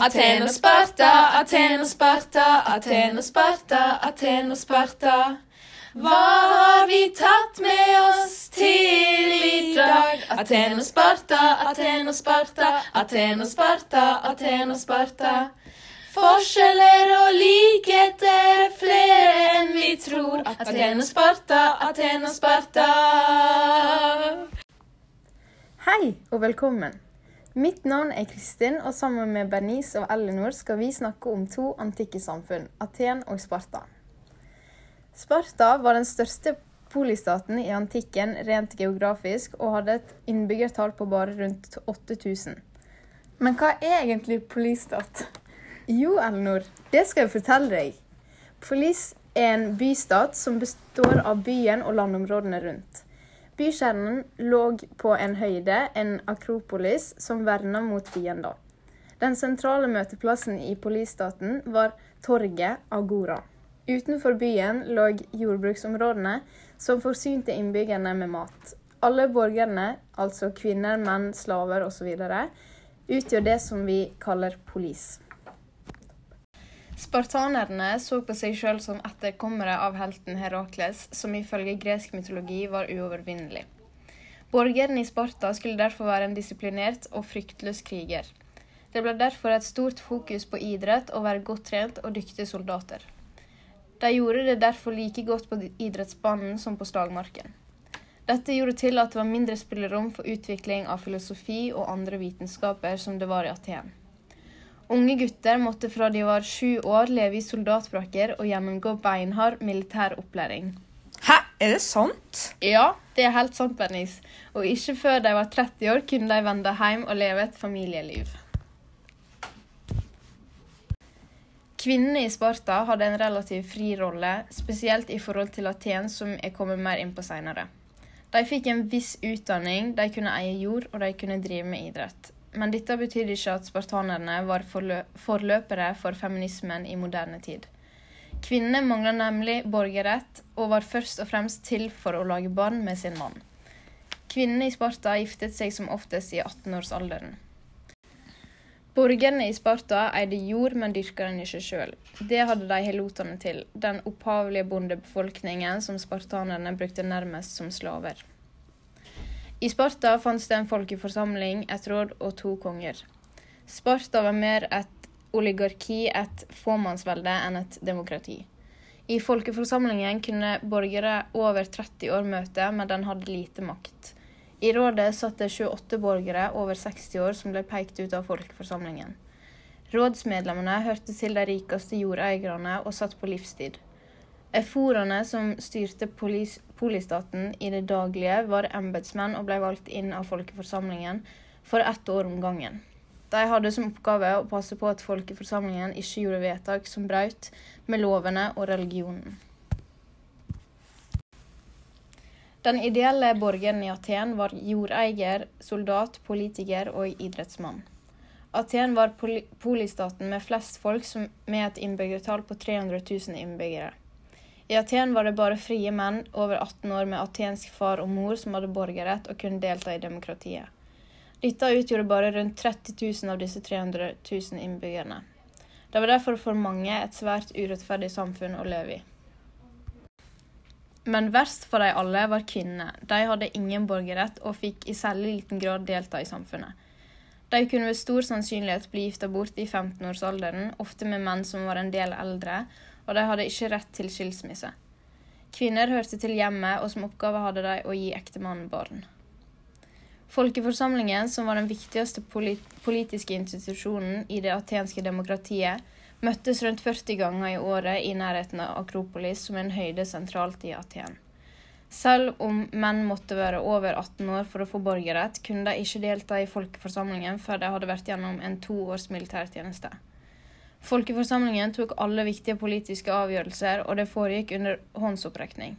Aten og Sparta, Aten og Sparta, Aten og Sparta, Aten og Sparta. Hva har vi tatt med oss til i dag? Aten og Sparta, Aten og Sparta, Aten og Sparta, Aten og Sparta. Forskjeller og likheter flere enn vi tror. Aten og Sparta, Aten og Sparta. Hei og velkommen. Mitt navn er Kristin, og sammen med Bernice og Ellinor skal vi snakke om to antikke samfunn, Aten og Sparta. Sparta var den største polistaten i antikken rent geografisk, og hadde et innbyggertall på bare rundt 8000. Men hva er egentlig polistat? Jo, Ellinor, det skal jeg fortelle deg. Polis er en bystat som består av byen og landområdene rundt. Bykjernen lå på en høyde, en akropolis, som verna mot fiender. Den sentrale møteplassen i polisstaten var torget Agora. Utenfor byen lå jordbruksområdene, som forsynte innbyggerne med mat. Alle borgerne, altså kvinner, menn, slaver osv., utgjør det som vi kaller polis. Spartanerne så på seg sjøl som etterkommere av helten Herakles, som ifølge gresk mytologi var uovervinnelig. Borgerne i Sparta skulle derfor være en disiplinert og fryktløs kriger. Det ble derfor et stort fokus på idrett og være godt trent og dyktige soldater. De gjorde det derfor like godt på idrettsbanen som på slagmarken. Dette gjorde til at det var mindre spillerom for utvikling av filosofi og andre vitenskaper som det var i Aten. Unge gutter måtte fra de var sju år leve i soldatbrakker og gjennomgå beinhard militær opplæring. Hæ, er det sant? Ja, det er helt sant, Bernice. Og ikke før de var 30 år, kunne de vende hjem og leve et familieliv. Kvinnene i Sparta hadde en relativt fri rolle, spesielt i forhold til Aten, som jeg kommer mer inn på seinere. De fikk en viss utdanning, de kunne eie jord, og de kunne drive med idrett. Men dette betydde ikke at spartanerne var forløpere for feminismen i moderne tid. Kvinnene mangla nemlig borgerrett, og var først og fremst til for å lage barn med sin mann. Kvinnene i Sparta giftet seg som oftest i 18-årsalderen. Borgerne i Sparta eide jord, men dyrka den ikke sjøl. Det hadde de helotene til, den opphavlige bondebefolkningen som spartanerne brukte nærmest som slaver. I Sparta fantes det en folkeforsamling, et råd og to konger. Sparta var mer et oligarki, et fåmannsvelde, enn et demokrati. I folkeforsamlingen kunne borgere over 30 år møte, men den hadde lite makt. I rådet satt det 28 borgere over 60 år som ble pekt ut av folkeforsamlingen. Rådsmedlemmene hørte til de rikeste jordeierne og satt på livstid. Eforene som styrte polis, polistaten i det daglige, var embetsmenn og ble valgt inn av folkeforsamlingen for ett år om gangen. De hadde som oppgave å passe på at folkeforsamlingen ikke gjorde vedtak som brøt med lovene og religionen. Den ideelle borgeren i Aten var jordeier, soldat, politiker og idrettsmann. Aten var polistaten med flest folk med et innbyggertall på 300 000 innbyggere. I Aten var det bare frie menn over 18 år med atensk far og mor som hadde borgerrett og kunne delta i demokratiet. Dette utgjorde bare rundt 30 000 av disse 300 000 innbyggerne. Det var derfor for mange et svært urettferdig samfunn å leve i. Men verst for de alle var kvinnene. De hadde ingen borgerrett og fikk i særlig liten grad delta i samfunnet. De kunne ved stor sannsynlighet bli gifta bort i 15-årsalderen, ofte med menn som var en del eldre, og de hadde ikke rett til skilsmisse. Kvinner hørte til hjemmet, og som oppgave hadde de å gi ektemannen barn. Folkeforsamlingen, som var den viktigste politiske institusjonen i det atenske demokratiet, møttes rundt 40 ganger i året i nærheten av Akropolis, som er en høyde sentralt i Aten. Selv om menn måtte være over 18 år for å få borgerrett, kunne de ikke delta i folkeforsamlingen før de hadde vært gjennom en to års militærtjeneste. Folkeforsamlingen tok alle viktige politiske avgjørelser, og det foregikk under håndsopprekning.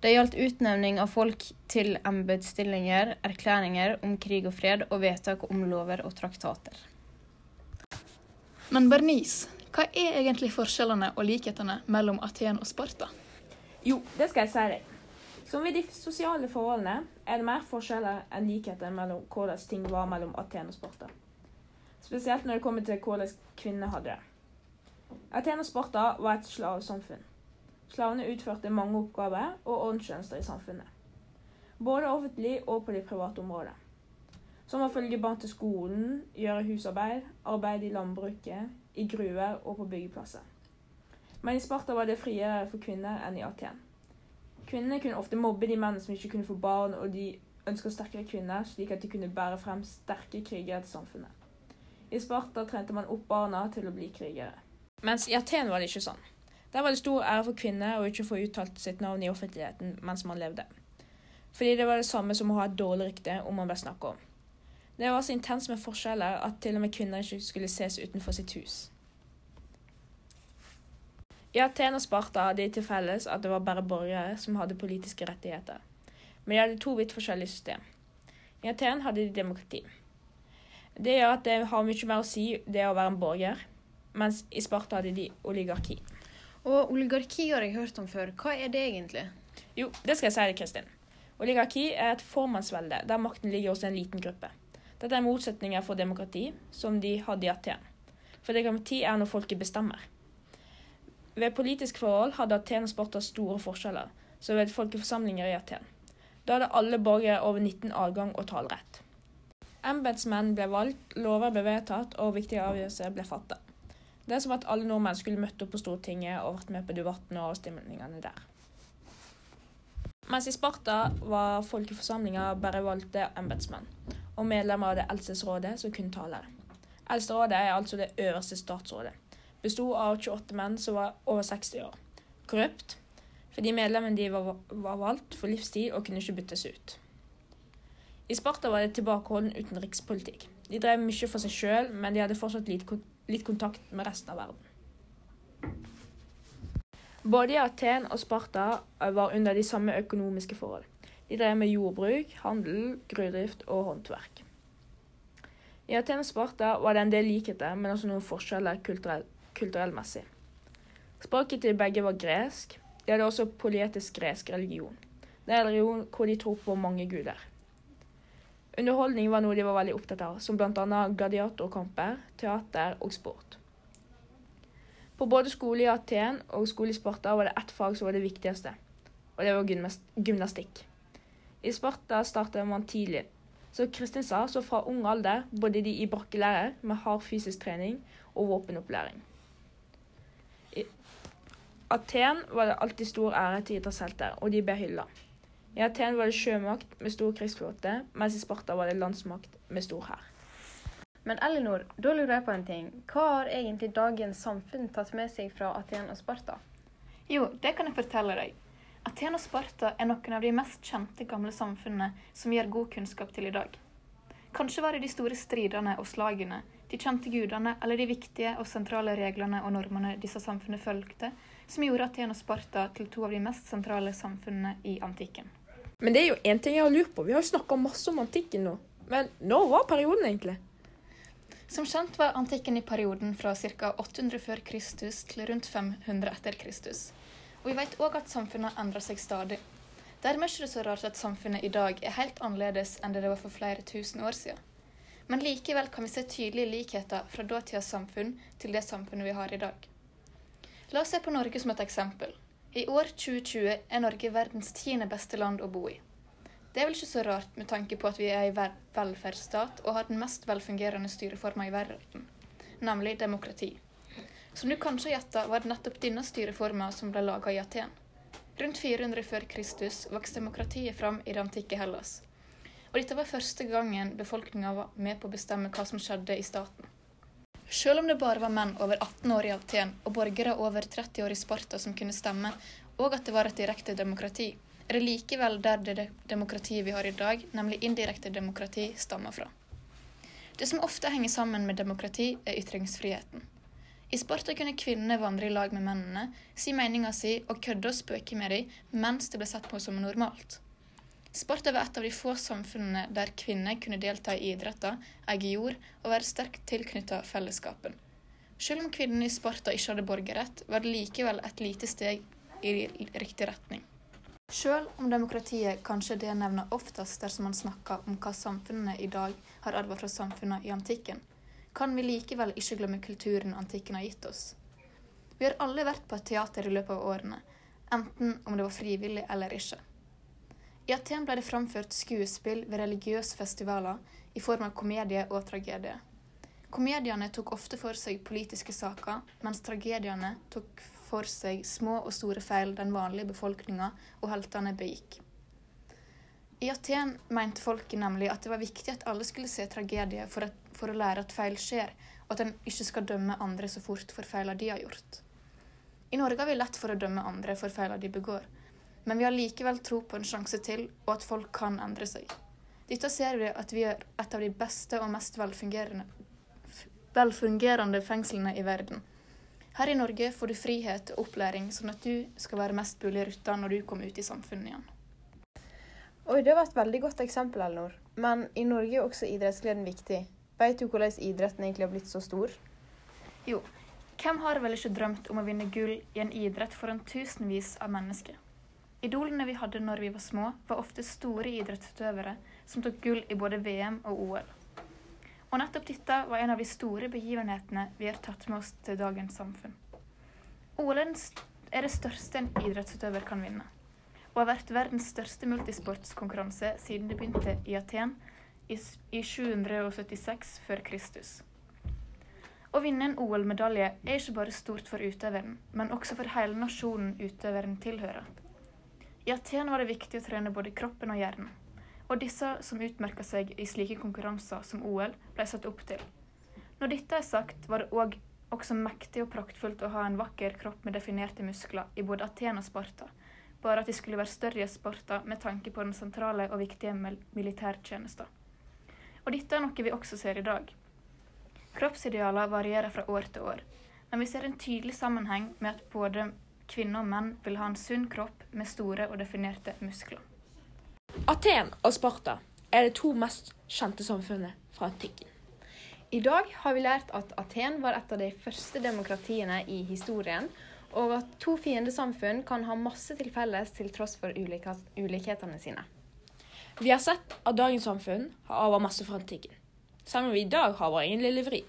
Det gjaldt utnevning av folk til embetsstillinger, erklæringer om krig og fred og vedtak om lover og traktater. Men Bernice, hva er egentlig forskjellene og likhetene mellom Aten og Sparta? Jo, det skal jeg si deg. Som ved de sosiale forholdene er det mer forskjeller enn likheter mellom hvordan ting var mellom Aten og Sparta. Spesielt når det kommer til hvordan kvinner hadde det. Aten og Sparta var et slavesamfunn. Slavene utførte mange oppgaver og ordnstjenester i samfunnet. Både offentlig og på det private området. Som å følge barn til skolen, gjøre husarbeid, arbeide i landbruket, i gruver og på byggeplasser. Men i Sparta var det friere for kvinner enn i Aten. Kvinnene kunne ofte mobbe de mennene som ikke kunne få barn, og de ønska sterkere kvinner, slik at de kunne bære frem sterke krigere til samfunnet. I Sparta trente man opp barna til å bli krigere. Mens i Aten var det ikke sånn. Der var det stor ære for kvinner å ikke få uttalt sitt navn i offentligheten mens man levde. Fordi det var det samme som å ha et dårlig rykte om man ble snakket om. Det var så intenst med forskjeller at til og med kvinner ikke skulle ses utenfor sitt hus. I Aten og Sparta hadde de til felles at det var bare borgere som hadde politiske rettigheter. Men de hadde to vidt forskjellige system. I Aten hadde de demokrati. Det gjør at det har mye mer å si det å være en borger, mens i Sparta hadde de oligarki. Og oligarki har jeg hørt om før. Hva er det egentlig? Jo, det skal jeg si deg, Kristin. Oligarki er et formannsvelde der makten ligger hos en liten gruppe. Dette er motsetninger for demokrati, som de hadde i Aten. For demokrati er når folket bestemmer. Ved politiske forhold hadde Aten og Sparta store forskjeller, så ved folkeforsamlinger i Aten. Da hadde alle borgere over 19 adgang og talerett. Embetsmenn ble valgt, lover ble vedtatt, og viktige avgjørelser ble fattet. Det er som at alle nordmenn skulle møtt opp på Stortinget og vært med på debattene og avstemningene der. Mens i Sparta var folkeforsamlinga bare valgte embetsmenn, og medlemmer av det eldstesrådet som kunne tale. Eldsterådet er altså det øverste statsrådet. Besto av 28 menn som var over 60 år. Korrupt, fordi medlemmene de var, var valgt for livstid og kunne ikke byttes ut. I Sparta var det tilbakeholden utenrikspolitikk. De drev mye for seg sjøl, men de hadde fortsatt litt, litt kontakt med resten av verden. Både Aten og Sparta var under de samme økonomiske forhold. De drev med jordbruk, handel, gruvedrift og håndverk. I Aten og Sparta var det en del likheter, men også noen forskjeller kulturell, kulturellmessig. Språket til begge var gresk. De hadde også polietisk gresk religion. Det er en religion hvor de tror på mange guder. Underholdning var noe de var veldig opptatt av, som bl.a. gladiatorkamper, teater og sport. På både skole i Aten og skole i Sparta var det ett fag som var det viktigste, og det var gymnastikk. I Sparta startet man tidlig. Så Kristin sa, så fra ung alder bodde de i brakkelære med hard fysisk trening og våpenopplæring. I Aten var det alltid stor ære til idrettshelter, og de ble hylla. I Aten var det sjømakt med stor krigsflåte, mens i Sparta var det landsmakt med stor hær. Men Elinor, da lurer jeg på en ting. Hva har egentlig dagens samfunn tatt med seg fra Aten og Sparta? Jo, det kan jeg fortelle deg. Aten og Sparta er noen av de mest kjente gamle samfunnene som gir god kunnskap til i dag. Kanskje var det de store stridene og slagene, de kjente gudene eller de viktige og sentrale reglene og normene disse samfunnene fulgte, som gjorde Aten og Sparta til to av de mest sentrale samfunnene i antikken. Men det er jo én ting jeg har lurt på. Vi har jo snakka masse om antikken nå. Men når var perioden egentlig? Som kjent var antikken i perioden fra ca. 800 før Kristus til rundt 500 etter Kristus. Og vi vet òg at samfunnet endrer seg stadig. Dermed er det ikke så rart at samfunnet i dag er helt annerledes enn det det var for flere tusen år siden. Men likevel kan vi se tydelige likheter fra datidas samfunn til det samfunnet vi har i dag. La oss se på Norge som et eksempel. I år 2020 er Norge verdens tiende beste land å bo i. Det er vel ikke så rart med tanke på at vi er en velferdsstat og har den mest velfungerende styreforma i verden, nemlig demokrati. Som du kanskje gjetta, var det nettopp denne styreforma som ble laga i Aten. Rundt 400 før Kristus vokste demokratiet fram i det antikke Hellas. Og dette var første gangen befolkninga var med på å bestemme hva som skjedde i staten. Selv om det bare var menn over 18 år i Aten og borgere over 30 år i Sparta som kunne stemme, og at det var et direkte demokrati, er det likevel der det demokratiet vi har i dag, nemlig indirekte demokrati, stammer fra. Det som ofte henger sammen med demokrati, er ytringsfriheten. I Sparta kunne kvinnene vandre i lag med mennene, si meninga si og kødde og spøke med dem mens det ble sett på som normalt. Sparta var et av de få samfunnene der kvinner kunne delta i idretter, eie jord og være sterkt tilknyttet fellesskapen. Selv om kvinnene i Sparta ikke hadde borgerrett, var det likevel et lite steg i riktig retning. Selv om demokratiet kanskje det nevner oftest dersom man snakker om hva samfunnene i dag har arvet fra samfunnene i antikken, kan vi likevel ikke glemme kulturen antikken har gitt oss. Vi har alle vært på et teater i løpet av årene, enten om det var frivillig eller ikke. I Aten ble det framført skuespill ved religiøse festivaler i form av komedie og tragedie. Komediene tok ofte for seg politiske saker, mens tragediene tok for seg små og store feil den vanlige befolkninga og heltene begikk. I Aten mente folket nemlig at det var viktig at alle skulle se tragedie for, at, for å lære at feil skjer, og at en ikke skal dømme andre så fort for feilene de har gjort. I Norge har vi lett for å dømme andre for feilene de begår, men vi har likevel tro på en sjanse til, og at folk kan endre seg. Dette ser vi at vi er et av de beste og mest velfungerende, velfungerende fengslene i verden. Her i Norge får du frihet og opplæring, sånn at du skal være mest mulig rutta når du kommer ut i samfunnet igjen. Oi, det var et veldig godt eksempel, Elnor. Men i Norge er også idrettsgleden viktig. Vet du hvordan idretten egentlig har blitt så stor? Jo, hvem har vel ikke drømt om å vinne gull i en idrett foran tusenvis av mennesker? Idolene vi hadde når vi var små, var ofte store idrettsutøvere som tok gull i både VM og OL. Og nettopp dette var en av de store begivenhetene vi har tatt med oss til dagens samfunn. OL er det største en idrettsutøver kan vinne, og har vært verdens største multisportskonkurranse siden det begynte i Aten i 776 før Kristus. Å vinne en OL-medalje er ikke bare stort for utøveren, men også for hele nasjonen utøveren tilhører. I Aten var det viktig å trene både kroppen og hjernen og disse som utmerka seg i slike konkurranser som OL, ble satt opp til. Når dette er sagt, var det òg også mektig og praktfullt å ha en vakker kropp med definerte muskler i både Aten og Sparta, bare at de skulle være større i Sparta med tanke på den sentrale og viktige militærtjenesten. Og dette er noe vi også ser i dag. Kroppsidealer varierer fra år til år, men vi ser en tydelig sammenheng med at både kvinner og menn vil ha en sunn kropp med store og definerte muskler. Aten og Sparta er de to mest kjente samfunnene fra antikken. I dag har vi lært at Aten var et av de første demokratiene i historien, og at to fiendesamfunn kan ha masse til felles til tross for ulikhetene sine. Vi har sett at dagens samfunn har arvet masse fra antikken, selv om vi i dag har vår egen lille vri.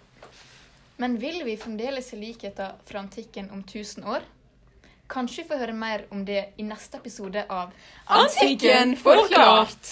Men vil vi fremdeles se likheter fra antikken om 1000 år? Kanskje vi får høre mer om det i neste episode av Antikken forklart!